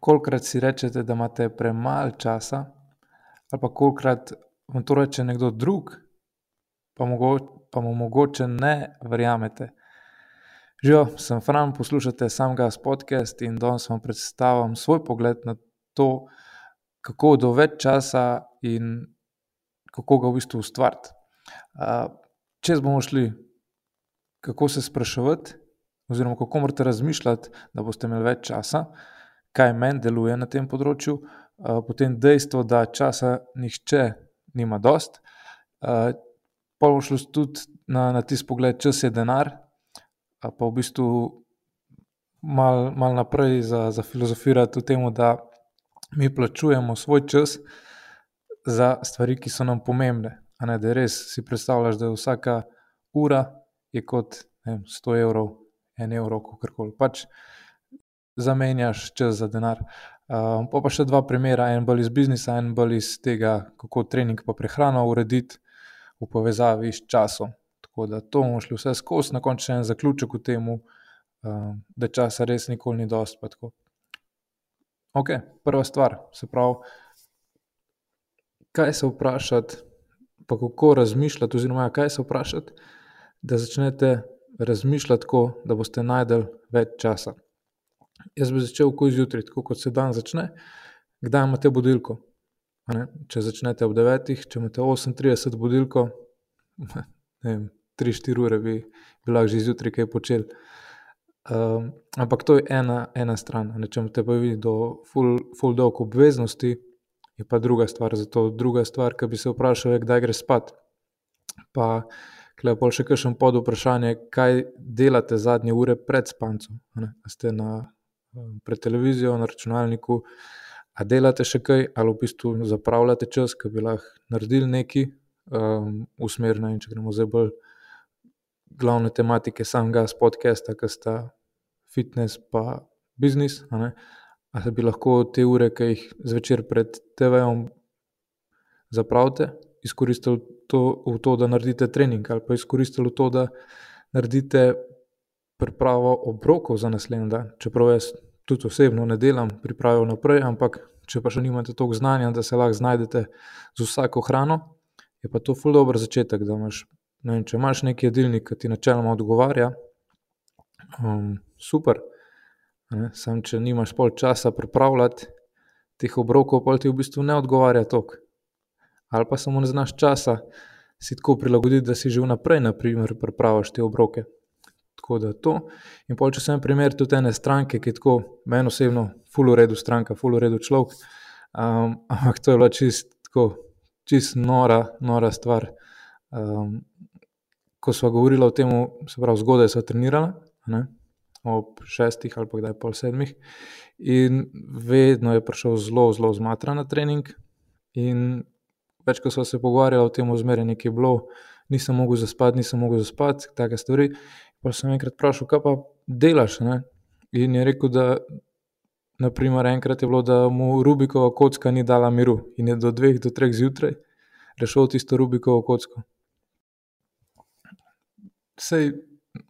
kolikrat si rečete, da imate premalo časa, ali pa kolikrat vam to reče nekdo drug, pa, mogo, pa mu mogoče ne verjamete. Živijo, sem Fran, poslušate samega podcast in danes vam predstavljam svoj pogled na to, kako do več časa in kako ga v bistvu ustvariti. Če bomo šli, kako se spraševati, oziroma kako morate razmišljati, da boste imeli več časa, kaj meni deluje na tem področju, potem dejstvo, da časa nihče nima dost. Pa bomo šli tudi na, na tisti pogled, čas je denar, pa v bistvu malo mal naprej za, za filozofirati o tem, da mi plačujemo svoj čas za stvari, ki so nam pomembne. Ne, da res si predstavljaš, da je vsaka ura je kot vem, 100 evrov, 1 evro, kako koli. Pač zamenjaš čas za denar. Uh, pa pa še dva primera, en bolj iz biznisa, en bolj iz tega, kako trening pa prehrano urediti v povezavi s časom. Tako da to bomo šli vse skozi, na koncu še en zaključek v tem, uh, da časa res nikoli ni dost. Ok, prva stvar, se pravi, kaj se vprašati, pa kako razmišljati, oziroma ja, kaj se vprašati, da začnete razmišljati tako, da boste najdel več časa. Jaz bi začel tako zjutraj, tako kot se dan začne. Kdaj imate budilko? Če začnete ob 9, če imate 38 budilko, ne vem, 3-4 ure bi, bi lahko že zjutraj kaj počeli. Um, ampak to je ena, ena stran. Ne? Če imate pa vi do full, full dolg obveznosti, je pa druga stvar. Zato druga stvar, ki bi se vprašal, je, kdaj gre spat. Pa Klej pa še kakšen pod vprašanje, kaj delate zadnje ure pred spancem. Ste na, pred televizijo, na računalniku, a delate še kaj, ali v bistvu zapravljate čas, ki bi lahko naredili nekaj um, usmerjeno. Če gremo zdaj bolj glavne tematike samega podcasta, ki sta fitness pa biznis. Ali bi lahko te ure, ki jih zvečer pred TV-om zapravite, izkoristili to, v to, da naredite trening, ali pa izkoristili to, da naredite pripravo obrokov za naslednji dan. Čeprav jaz tudi osebno ne delam priprave naprej, ampak če pa še nimate toliko znanja, da se lahko znajdete z vsako hrano, je pa to ful dobr začetek. Imaš, ne vem, če imaš neki jedilnik, ki ti načeloma odgovarja, um, super. Sam, če nimaš pol časa pripravljati teh obrokov, pa ti v bistvu ne odgovarja toliko ali pa samo ne znaš časa si tako prilagoditi, da si že vnaprej, naprimer, pripraviš te obroke. Tako da to. In pol, če sem primer tudi ene stranke, ki je tako, meni osebno, full uredu stranka, full uredu človek. Um, ampak to je bila čist, tako, čist nora, nora stvar. Um, ko smo govorili o tem, se pravi, zgodaj so trenirali, ob šestih ali pa kdaj pol sedmih, in vedno je prišel zelo, zelo zmatran na trening. In več kot smo se pogovarjali o tem, zmeraj nekaj je bilo, nisem mogel zaspati, nisem mogel zaspati, take stvari. Pa sem enkrat vprašal, kaj pa delaš. Ne? In je rekel, da naprimer, enkrat je bilo, da mu Rubikova kocka ni dala miru in je do dveh, do treh zjutraj rešil tisto Rubikovo kocko. Sej,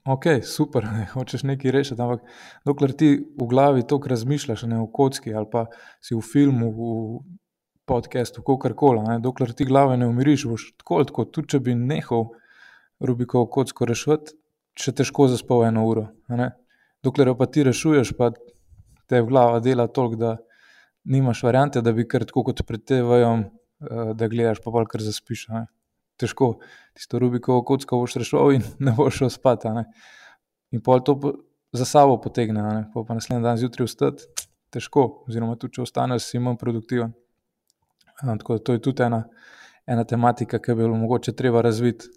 ok, super, ne, hočeš nekaj rešiti, ampak dokler ti v glavi toliko razmišljaš ne, o kocki ali pa si v filmu, v podkastu, kako koli, dokler ti glave ne umiriš, boš tako ali tako, tudi če bi nehal Rubikovo kocko rešiti, še težko zaspal eno uro. Dokler jo pa ti rešuješ, pa te glava dela toliko, da nimaš variante, da bi kar tako kot pred TV-jem, eh, da gledaš, pa kar zaspiš. Ne? Težko, tisto Rubikovo kocko boš rešil in ne boš šel spat. In pol to za sabo potegne, pa pa naslednji dan zjutraj vstati, težko, oziroma tudi če ostaneš, si manj produktiven. Tako da to je tudi ena, ena tematika, ki bi jo mogoče treba razviti.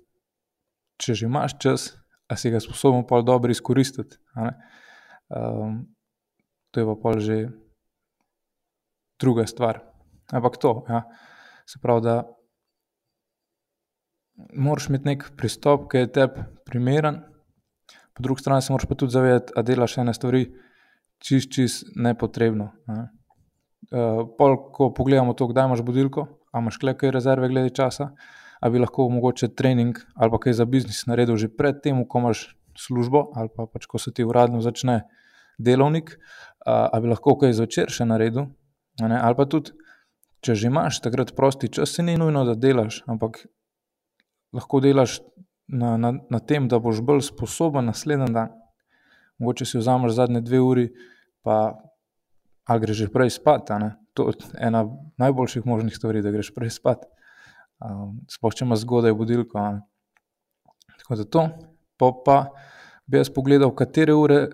Če že imaš čas, a si ga sposoben pa dobro izkoristiti. Um, to je pa pol že druga stvar. Ampak to, ja. se pravi, da moraš imeti nek pristop, ki je tebi primeren, po drugi strani se moraš pa tudi zavedati, da delaš ene stvari čist, čist nepotrebno. Ne. Uh, pol, ko pogledamo to, kdaj imaš budilko, ali imaš kaj rezerve glede časa, ali bi lahko mogoče trening ali pa kaj za biznis naredil že pred tem, ko imaš službo, ali pa pač, ko se ti uradno začne delovnik, ali bi lahko kaj zvečer še naredil. Ali pa tudi, če že imaš takrat prosti čas, se ni nujno, da delaš, ampak lahko delaš na, na, na tem, da boš bolj sposoben naslednji dan. Mogoče si vzameš zadnje dve uri, pa ali greš že prej spat. To je ena najboljših možnih stvari, da greš prej spat. Um, sploh če imaš zgodaj budilko. Tako da to, pa, pa bi jaz pogledal, katere ure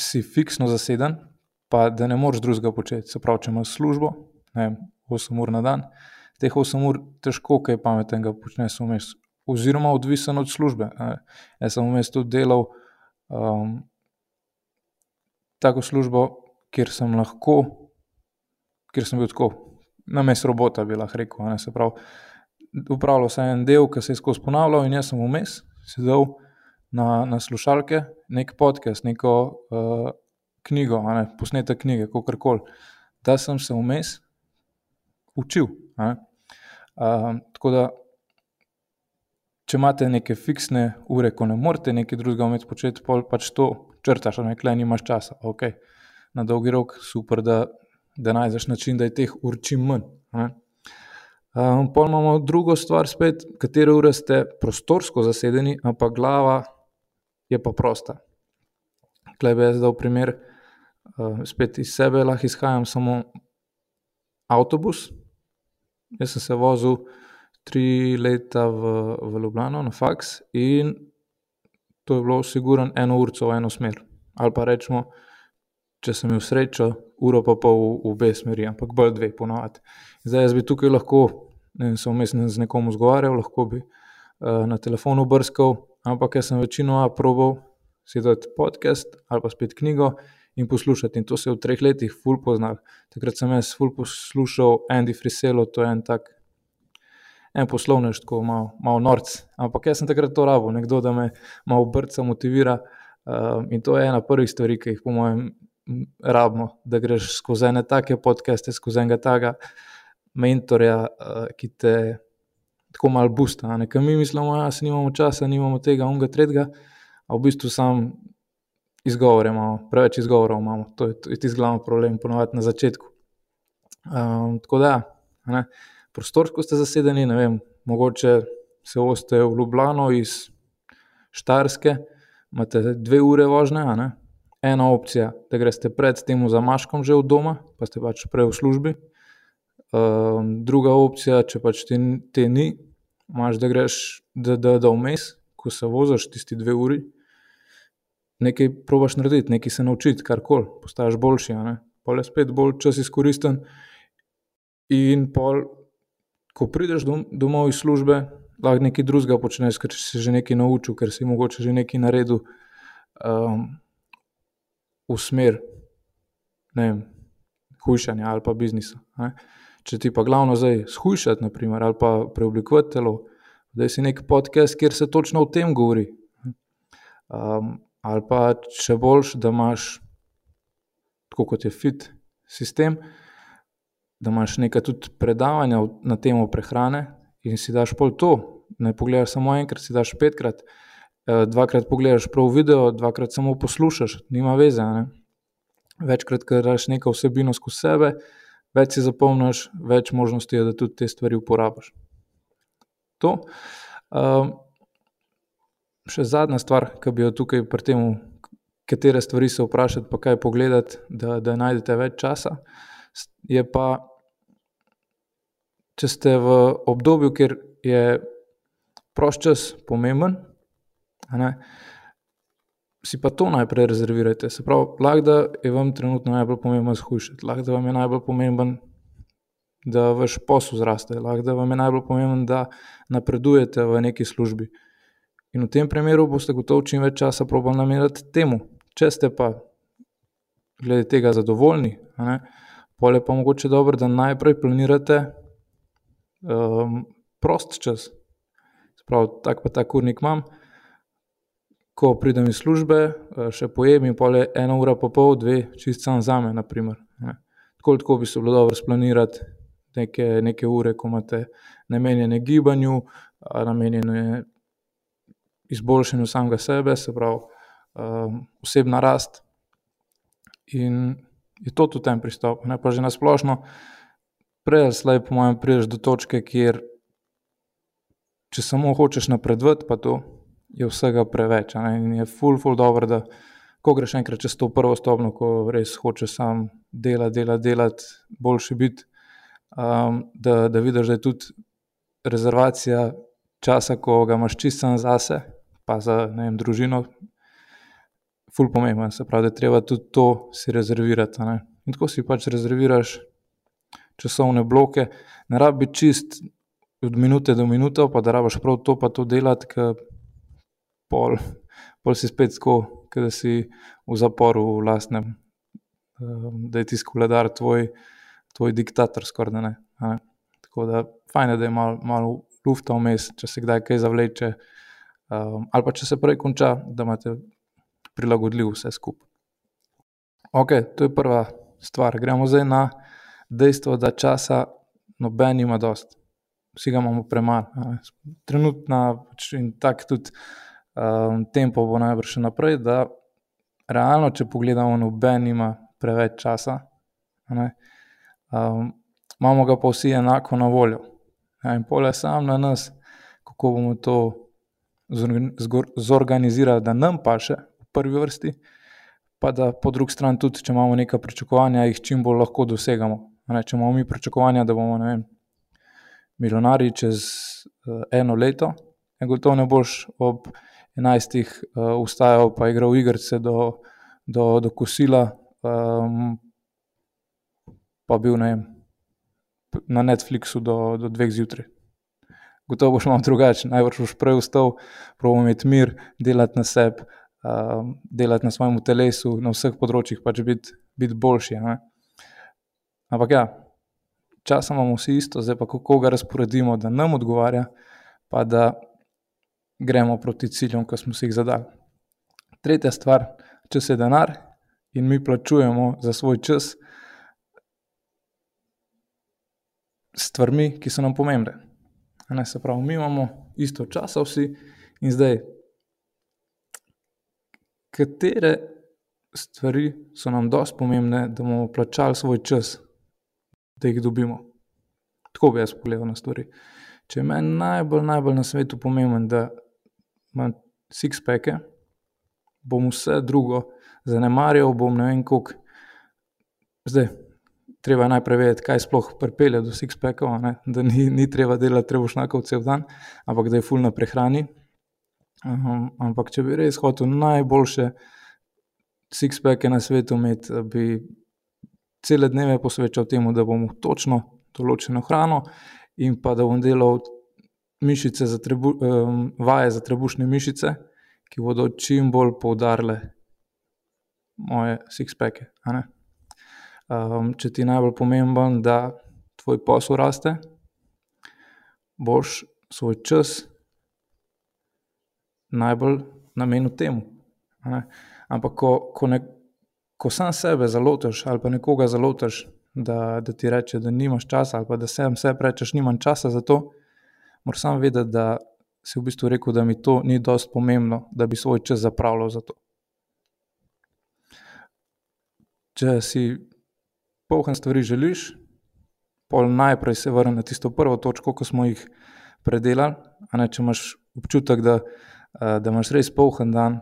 si fiksno zaseden, pa da ne moreš drugega početi. Se pravi, če imaš službo, ne vem, 8 ur na dan, teh 8 ur težko kaj pametnega počneš vmes oziroma odvisen od službe. Jaz sem vmes tudi delal um, tako službo, kjer sem lahko, kjer sem bil tako, na mestu robota, bi lahko rekel. Ne, se pravi, upravljal sem en del, ki se je skozi ponavljal, in jaz sem vmes sedel na, na slušalke, nek podcast, neko uh, knjigo, ne, posnete knjige, kako koli, da sem se vmes učil. Uh, tako da če imate neke fiksne ure, ko ne morete nekaj drugega umeti početi, pol pač to črtaš, ne klej, nimaš časa. Ok, na dolgi rok super, da, da najdeš način, da je teh ur čim manj. Um, pol imamo drugo stvar, spet, katere ure ste prostorsko zasedeni, ampak glava je pa prosta. Klej bi jaz dal primer, uh, spet iz sebe lahko izhajam samo avtobus. Jaz sem se vozil tri leta v, v Ljubljano na faks in to je bilo sigurno eno urco v eno smer. Ali pa rečemo, če sem imel srečo, uro pa pol v, obe smeri, ampak bolj dve ponovadi. Zdaj jaz bi tukaj lahko, ne vem, se vmes z nekom zgovarjal, lahko bi uh, na telefonu brskal, ampak jaz sem večino probal sedeti podcast ali pa spet knjigo. In poslušati, in to se je v treh letih, ful poznal. Takrat sem jaz ful poslušal Andy Friselo, to je en tak en poslovnež, tako malo, malo norc. Ampak jaz sem takrat to rabo, nekdo, da me malo brca motivira. Uh, in to je ena prvih stvari, ki jih po mojem rabimo, da greš skozi ene take podcaste, skozi enega takega mentorja, uh, ki te tako malo busta. Nekaj mi mislimo, da ja, nimamo časa, nimamo tega, unga tretjega, a v bistvu sam izgovore imamo, preveč izgovorov imamo. To je, tisti glavni problem, ponovadi na začetku. Um, tako da, ne prostorsko ste zasedeni, ne vem, mogoče se oste v Ljubljano iz Štarske, imate dve ure vožnje, ena opcija, da greste pred tem zamaškom že od doma, pa ste pač prej v službi. Um, druga opcija, če pač te, te ni, imaš da greš, da, da, da vmes, ko se voziš tisti dve uri, nekaj probaš narediti, nekaj se naučiti, kar koli, postaješ boljši. Pol je spet bolj čas izkoristen in pol ko prideš dom, domov iz službe, lahko nekaj drugega počneš, ker si že nekaj naučil, ker si mogoče že nekaj naredil um, v smer vem, hujšanja ali pa biznisa. Ne? Če ti pa glavno zdaj shujšati, naprimer, ali pa preoblikovati telo, da si nek podcast, kjer se točno o tem govori. Um, ali pa če boljš, da imaš, tako kot je fit sistem, da imaš nekaj tudi predavanja na temo prehrane in si daš pol to. Ne pogledaš samo enkrat, si daš petkrat, eh, dvakrat pogledaš prav video, dvakrat samo poslušaš, nima veze. Ne? Večkrat, ker daš neko vsebino skozi sebe, več si zapomniš, več možnosti je, da tudi te stvari uporabiš. To. Um, še zadnja stvar, ki bi jo tukaj pri tem, katere stvari se vprašati, pa kaj pogledati, da, da najdete več časa, je pa če ste v obdobju, kjer je prost čas pomemben, si pa to najprej rezervirajte. Se pravi, lahko da je vam trenutno najbolj pomemben zhujšati, lahko da vam je najbolj pomemben, da vaš posel zraste, lahko da vam je najbolj pomemben, da napredujete v neki službi. In v tem primeru boste gotovo čim več časa probali nameniti temu. Če ste pa glede tega zadovoljni, pol je pa mogoče dobro, da najprej planirate um, prost čas. Prav, tak pa ta kurnik imam, ko pridem iz službe, eh, še pojem in pol je ena ura pa pol, dve, čist sam za me. Tako, tako bi se bilo dobro splanirati neke, neke ure, ko imate namenjene gibanju, namenjene izboljšanju samega sebe, se pravi um, osebna rast, In je to tudi en pristop. Ne pa že na splošno, prej ali slej, po mojem, prideš do točke, kjer če samo hočeš napredovati, pa to je vsega preveč. In je ful, ful dobro, da ko greš enkrat čez to prvo stopno, ko res hočeš sam delati, delati, delati, boljši biti, um, da, da vidiš, da je tudi rezervacija časa, ko ga imaš čisto zase, pa za ne vem, družino, ful pomemben. Se pravi, da je treba tudi to si rezervirati. In tako si pač rezerviraš časovne bloke, ne rabi biti čist od minute do minute, pa da rabiš prav to pa to delati, ker pol, pol si spet tako, da si v zaporu v lastnem, da je tisti koledar tvoj, tvoj diktator skoraj ne. ne. Tako da fajn je, da je malo mal lufta vmes, če se kdaj kaj zavleče, um, ali pa če se prej konča, da imate prilagodljiv vse skupaj. Ok, to je prva stvar. Gremo zdaj na dejstvo, da časa noben ima dosti. Vsi ga imamo premalo. Trenutno pač in tako tudi um, tempo bo najbrž še naprej, da realno, če pogledamo, noben ima preveč časa. Um, imamo ga pa vsi enako na voljo. Ja, in pole sam na nas, kako bomo to zorganizirali, da nam paše v prvi vrsti, pa da po drugi strani tudi, če imamo neka pričakovanja, jih čim bolj lahko dosegamo. Ne, če imamo mi pričakovanja, da bomo vem, milijonari čez uh, eno leto, je gotovo ne boš ob enajstih uh, vstajal pa igral igrice do, do, do kosila, um, pa bil ne na Netflixu do, do dveh zjutraj. Gotovo boš malo drugačen, najbrž boš prej vstal, probo imeti mir, delati na sebi, uh, delati na svojem telesu, na vseh področjih, pač biti bit boljši. Ne? Ampak ja, čas imamo vsi isto, zdaj pa kako ga razporedimo, da nam odgovarja, pa da gremo proti ciljem, ki smo si jih zadali. Tretja stvar, če se denar in mi plačujemo za svoj čas stvarmi, ki so nam pomembne. Ne, se pravi, mi imamo isto časa, vsi in zdaj, katere stvari so nam dosti pomembne, da bomo plačali svoj čas, da jih dobimo. Tako bi jaz pogledal na stvari. Če je meni najbolj, najbolj na svetu pomemben, da imam six-packe, bom vse drugo zanemarjal, bom ne vem, koliko. Zdaj, treba najprej vedeti, kaj sploh pripelje do six-packov, da ni, ni treba delati trebušnjakov cel dan, ampak da je fulna prehrani. Um, ampak če bi res hotel najboljše six-packe na svetu imeti, bi cele dneve posvečal temu, da bom točno določeno hrano in pa da bom delal mišice za trebu, um, vaje za trebušne mišice, ki bodo čim bolj poudarile moje six-packe. Um, če ti je najbolj pomemben, da tvoj posel raste, boš svoj čas najbolj namenil temu. Ampak, ko, ko, ne, ko sam sebe zalotiš ali pa nekoga zalotiš, da, da ti reče, da nimaš časa, ali pa da sem sebi rečeš, nimam časa za to, moraš samo vedeti, da si v bistvu rekel, da mi to ni dosti pomembno, da bi svoj čas zapravljal za to. Če si poln stvari želiš, pol najprej se vrni na tisto prvo točko, ko smo jih predelali. Ne, če imaš občutek, da, da imaš res poln dan,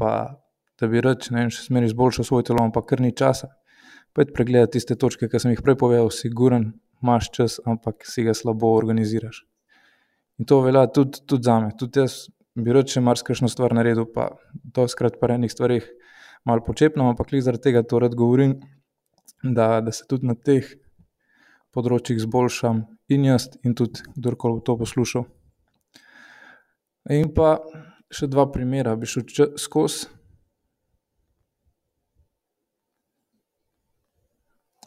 pa da bi rad, ne vem, še smeri izboljšal svoj telo, ampak kar ni časa. Pojdi pregledati tiste točke, ki sem jih prej povedal, siguren, imaš čas, ampak si ga slabo organiziraš. In to velja tudi, tudi za me. Tudi jaz bi rad še marsikajšno stvar naredil, pa doskrat pa enih stvarih malo počepno, ampak le zaradi tega to rad govorim, da, da se tudi na teh področjih izboljšam in jaz, in tudi kdorkoli to poslušal. In pa še dva primera bi šel skozi.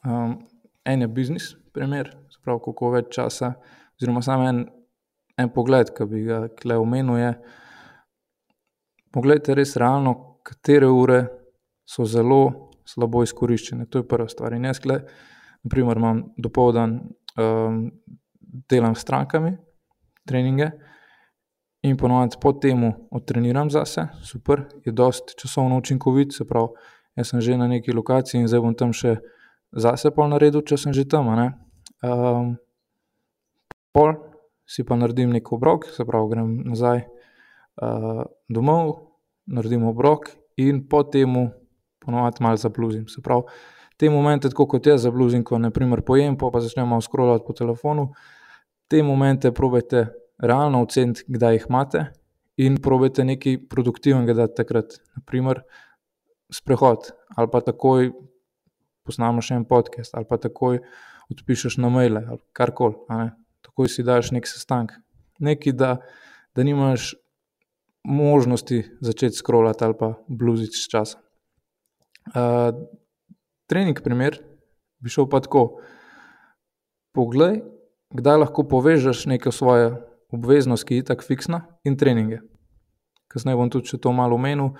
Um, en je biznis, primer, pravi, kako več časa, oziroma samo en, en pogled, ki bi ga tukaj omenil. Poglejte, res realno, katere ure so zelo slabo izkoriščene. To je prva stvar. In jaz, tukaj, naprimer, imam dopoldan, um, delam s strankami, treninge. In ponovadi po tem odtreniram zase, super, je dosti časovno učinkovit, se pravi, jaz sem že na neki lokaciji in zdaj bom tam še zase pol naredil, če sem že tam, ne. pol si pa naredim neki obrok, se pravi, grem nazaj, domov, naredim obrok in po tem po navadi malo zabluzim. Se pravi, te momente, tako kot jaz zabluzim, ko na primer pojem, pol pa začnem malo scrollat po telefonu, te momente probajte realno oceniti, kdaj jih imate, in probajte nekaj produktivnega dati takrat. Na primer sprehod ali pa takoj posnameš en podcast ali pa takoj odpišeš na maile ali karkoli. Takoj si daš neki sestanek. Nekaj, da, da nimaš možnosti začeti scrollati ali pa bluziti sčasoma. trening primer bi šel pa tako. Poglej, kdaj lahko povežeš neko svojo obveznost, ki je itak fiksna, in treninge. Kasneje bom tudi to malo omenil,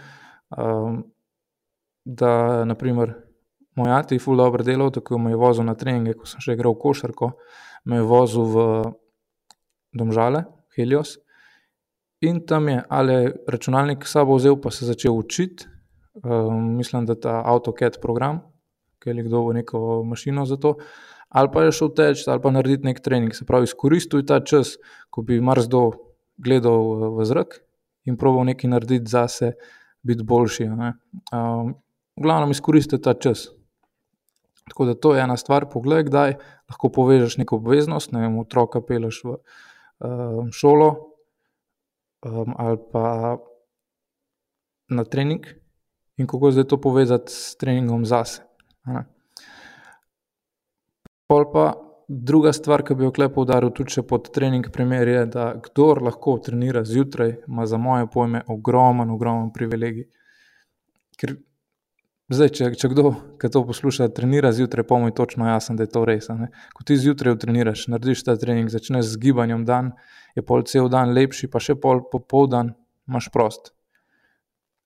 da na primer moj ati ful dobro delal, tako me je vozil na treninge, ko sem še igral košarko, me je vozil v Domžale, Helios. In tam je ali računalnik sabo vzel pa se začel učiti, mislim, da ta AutoCAD program, ke je nekdo neko mašino za to, ali pa je šel teč ali pa narediti neki trening. Se pravi, izkoristil je ta čas, ko bi marsikdo gledal v zrak, in probal nekaj narediti zase, biti boljši, ne. v glavnem, izkoristiti ta čas. Tako da to je ena stvar, poglej, kdaj lahko povežeš neko obveznost, ne vem, otroka pelješ v, šolo, ali pa na trening, in kako zdaj to povezati s treningom zase, pa druga stvar, ke bi jo tule poudaril tudi še pod trening primer, je, da kdor lahko trenira zjutraj, ima za moje pojme ogromen, ogromen privilegij. Ker zdaj, če, če kdo, ke to posluša, trenira zjutraj, pol mu je točno jasno, da je to res, ne. Ko ti zjutraj odtreniraš, narediš ta trening, začneš z gibanjem dan, je pol cel dan lepši pa še pol popoldan imaš prost.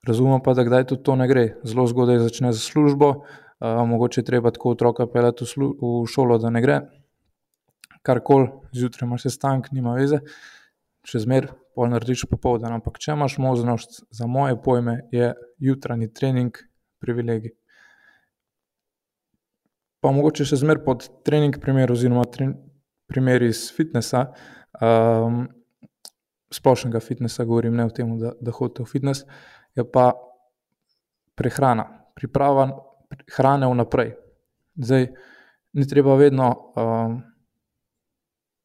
Razumem pa, da kdaj tudi to ne gre. Zelo zgodaj začneš s službo, mogoče je treba tako otroka peljati v v šolo, da ne gre. Karkoli, zjutraj imaš sestanek, nima veze. Še zmeraj pol narediš popoldan, ampak če imaš možnost, za moje pojme je jutranji trening privilegij. Pa mogoče še zmeraj pod trening primer oziroma primer iz fitnesa, splošnega fitnesa govorim, ne o tem, da, da hodite v fitnes, je pa prehrana. Priprava hrane vnaprej. Zdaj, ni treba vedno,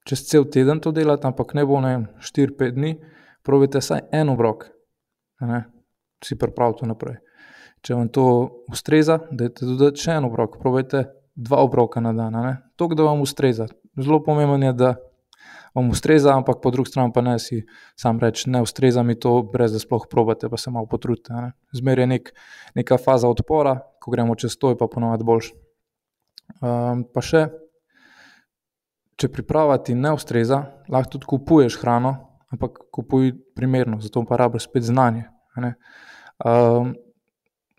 čez cel teden to delati, ampak bo, ne vem, štiri, pet dni, probajte vsaj en obrok, ne, si pripraviti vnaprej. Če vam to ustreza, dajte dodati še en obrok, probajte dva obroka na dan. Toliko, da vam ustreza. Zelo pomembno je, da vam ustreza, ampak po drugi strani pa ne si samo reči: "Ne ustreza mi to," brez da sploh probate pa se malo potrudite, ne. Zmeraj je neki, neka faza odpora, ko gremo čez to, je pa po navadi boljše. pa še, če priprava ti ne ustreza, lahko tudi kupuješ hrano, ampak kupuj primerno, za to pa rabiš spet znanje, ne.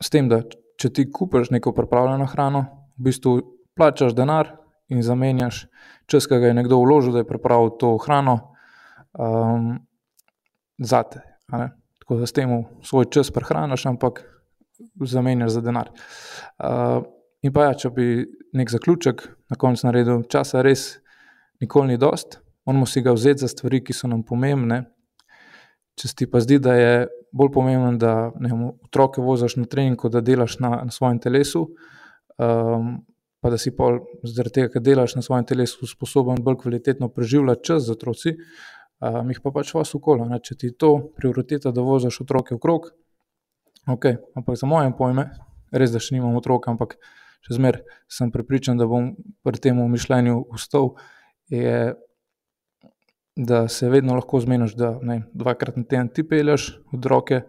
S tem, da če ti kupiš neko pripravljeno hrano, v bistvu plačaš denar in zamenjaš čas, ke ga je nekdo vložil, da je pripravil to hrano, zate, a ne. Tako da s tem svoj čas prihraniš, ampak zamenjaš za denar. in pa ja, če bi neki zaključek na koncu naredil. Časa res nikoli ni dosti, moramo si ga vzeti za stvari, ki so nam pomembne. Če ti pa zdi, da je bolj pomembno, da, vem, otroke voziš na trening, kot da delaš na, na svojem telesu, pa da si pol zaradi tega, ker delaš na svojem telesu, sposoben bolj kvalitetno preživljati čas z otroci, jih pa pač vozi okoli, a ne. Če ti je to prioriteta, da voziš otroke okrog, okej, ampak za moje pojme, res, da še nimam otrok, ampak še zmeraj sem prepričan, da bom pri tem mišljenju ostal, je, da se vedno lahko zmeniš, da, ne dvakrat na teden ti pelješ otroke,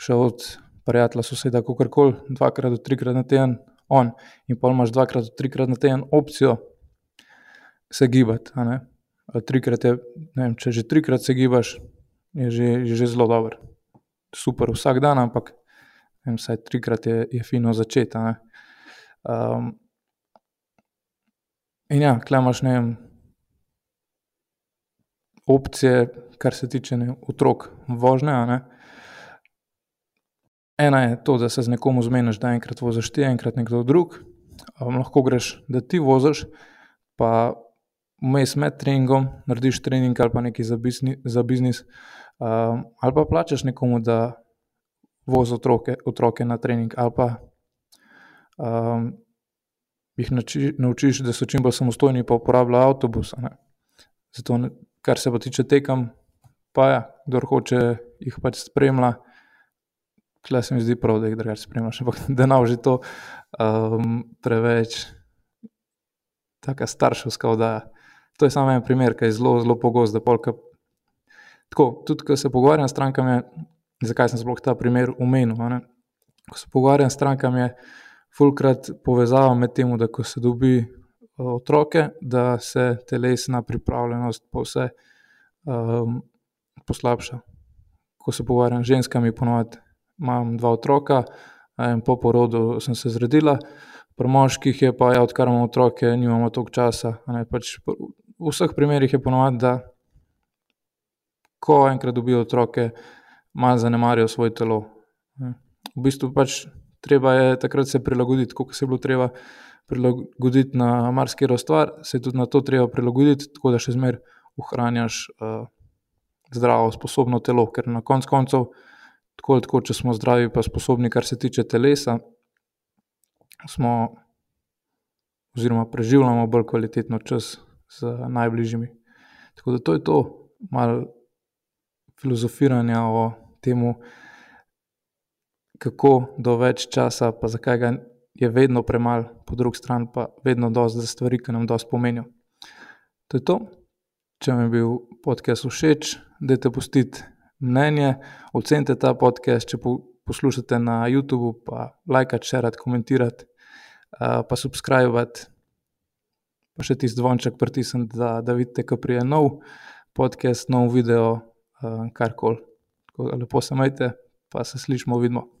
še od prijatelja, soseda, kakorkoli, dvakrat do trikrat na teden on. In pol imaš dvakrat do trikrat na teden opcijo se gibati, trikrat je, ne vem, če že trikrat se gibaš, je že, je že zelo dobro. Super vsak dan, ampak vem, vsaj trikrat je, je fino začeti, ne. in ja, tule imaš, ne vem, opcije, kar se tiče, ne otrok, vožnje, a ne. ena je to, da se z nekom zmeniš, da enkrat voziš ti, enkrat nekdo drug. Um, lahko greš, da ti voziš, pa vmes med treningom narediš trening ali pa nekaj za, bisni, za biznis, um, ali pa plačeš nekomu, da vozi otroke, otroke na trening, ali pa um, jih nači, naučiš, da so čim bolj samostojni, pa uporabljajo avtobus. Zato, kar se pa tiče tekem, pa ja, kdo hoče jih pač spremlja. Klej se mi zdi prav, da jih drugače spremljaš, ampak da ne že to um, preveč, tako starševska oddaja. To je samo en primer, ki je zelo, zelo pogost. Polka... Tako, tudi, ko se pogovarjam s strankami, zakaj sem sploh ta primer umenil. Ko se pogovarjam s strankami, je fulkrat povezava med tem, da ko se dobi otroke, da se telesna pripravljenost pa vse um, poslabša. Ko se pogovarjam z ženskami, ponovadi imam dva otroka, in po porodu sem se zredila. Pri moških je pa, ja, odkar imamo otroke, nimamo toliko časa. Pač v vseh primerih je ponovadi, da ko enkrat dobijo otroke, malo zanemarijo svoje telo. V bistvu pač treba je takrat se prilagoditi, kot se je bilo treba prilagoditi na marsikero stvar, se tudi na to treba prilagoditi, tako da še zmeraj ohranjaš uh, zdravo, sposobno telo, ker na koncu koncev tako ali tako, če smo zdravi, pa sposobni, kar se tiče telesa, smo, oziroma preživljamo bolj kvalitetno čas z najbližjimi. Tako da to je to, malo filozofiranja o tem, kako do več časa, pa zakaj ga je vedno premalo, po drugi strani pa vedno dosti za stvari, ki nam dosti pomenijo. To je to. Če vam je bil podcast všeč, dajte pustiti mnenje, ocenite ta podcast, če poslušate na YouTubu, pa лаjkati, šerati, komentirati, pa subskrbati, pa še tisti zvonček pritisniti, da, da vidite, ko prije nov podcast, nov video, karkoli. Lepo se majte, pa se slišimo, vidimo.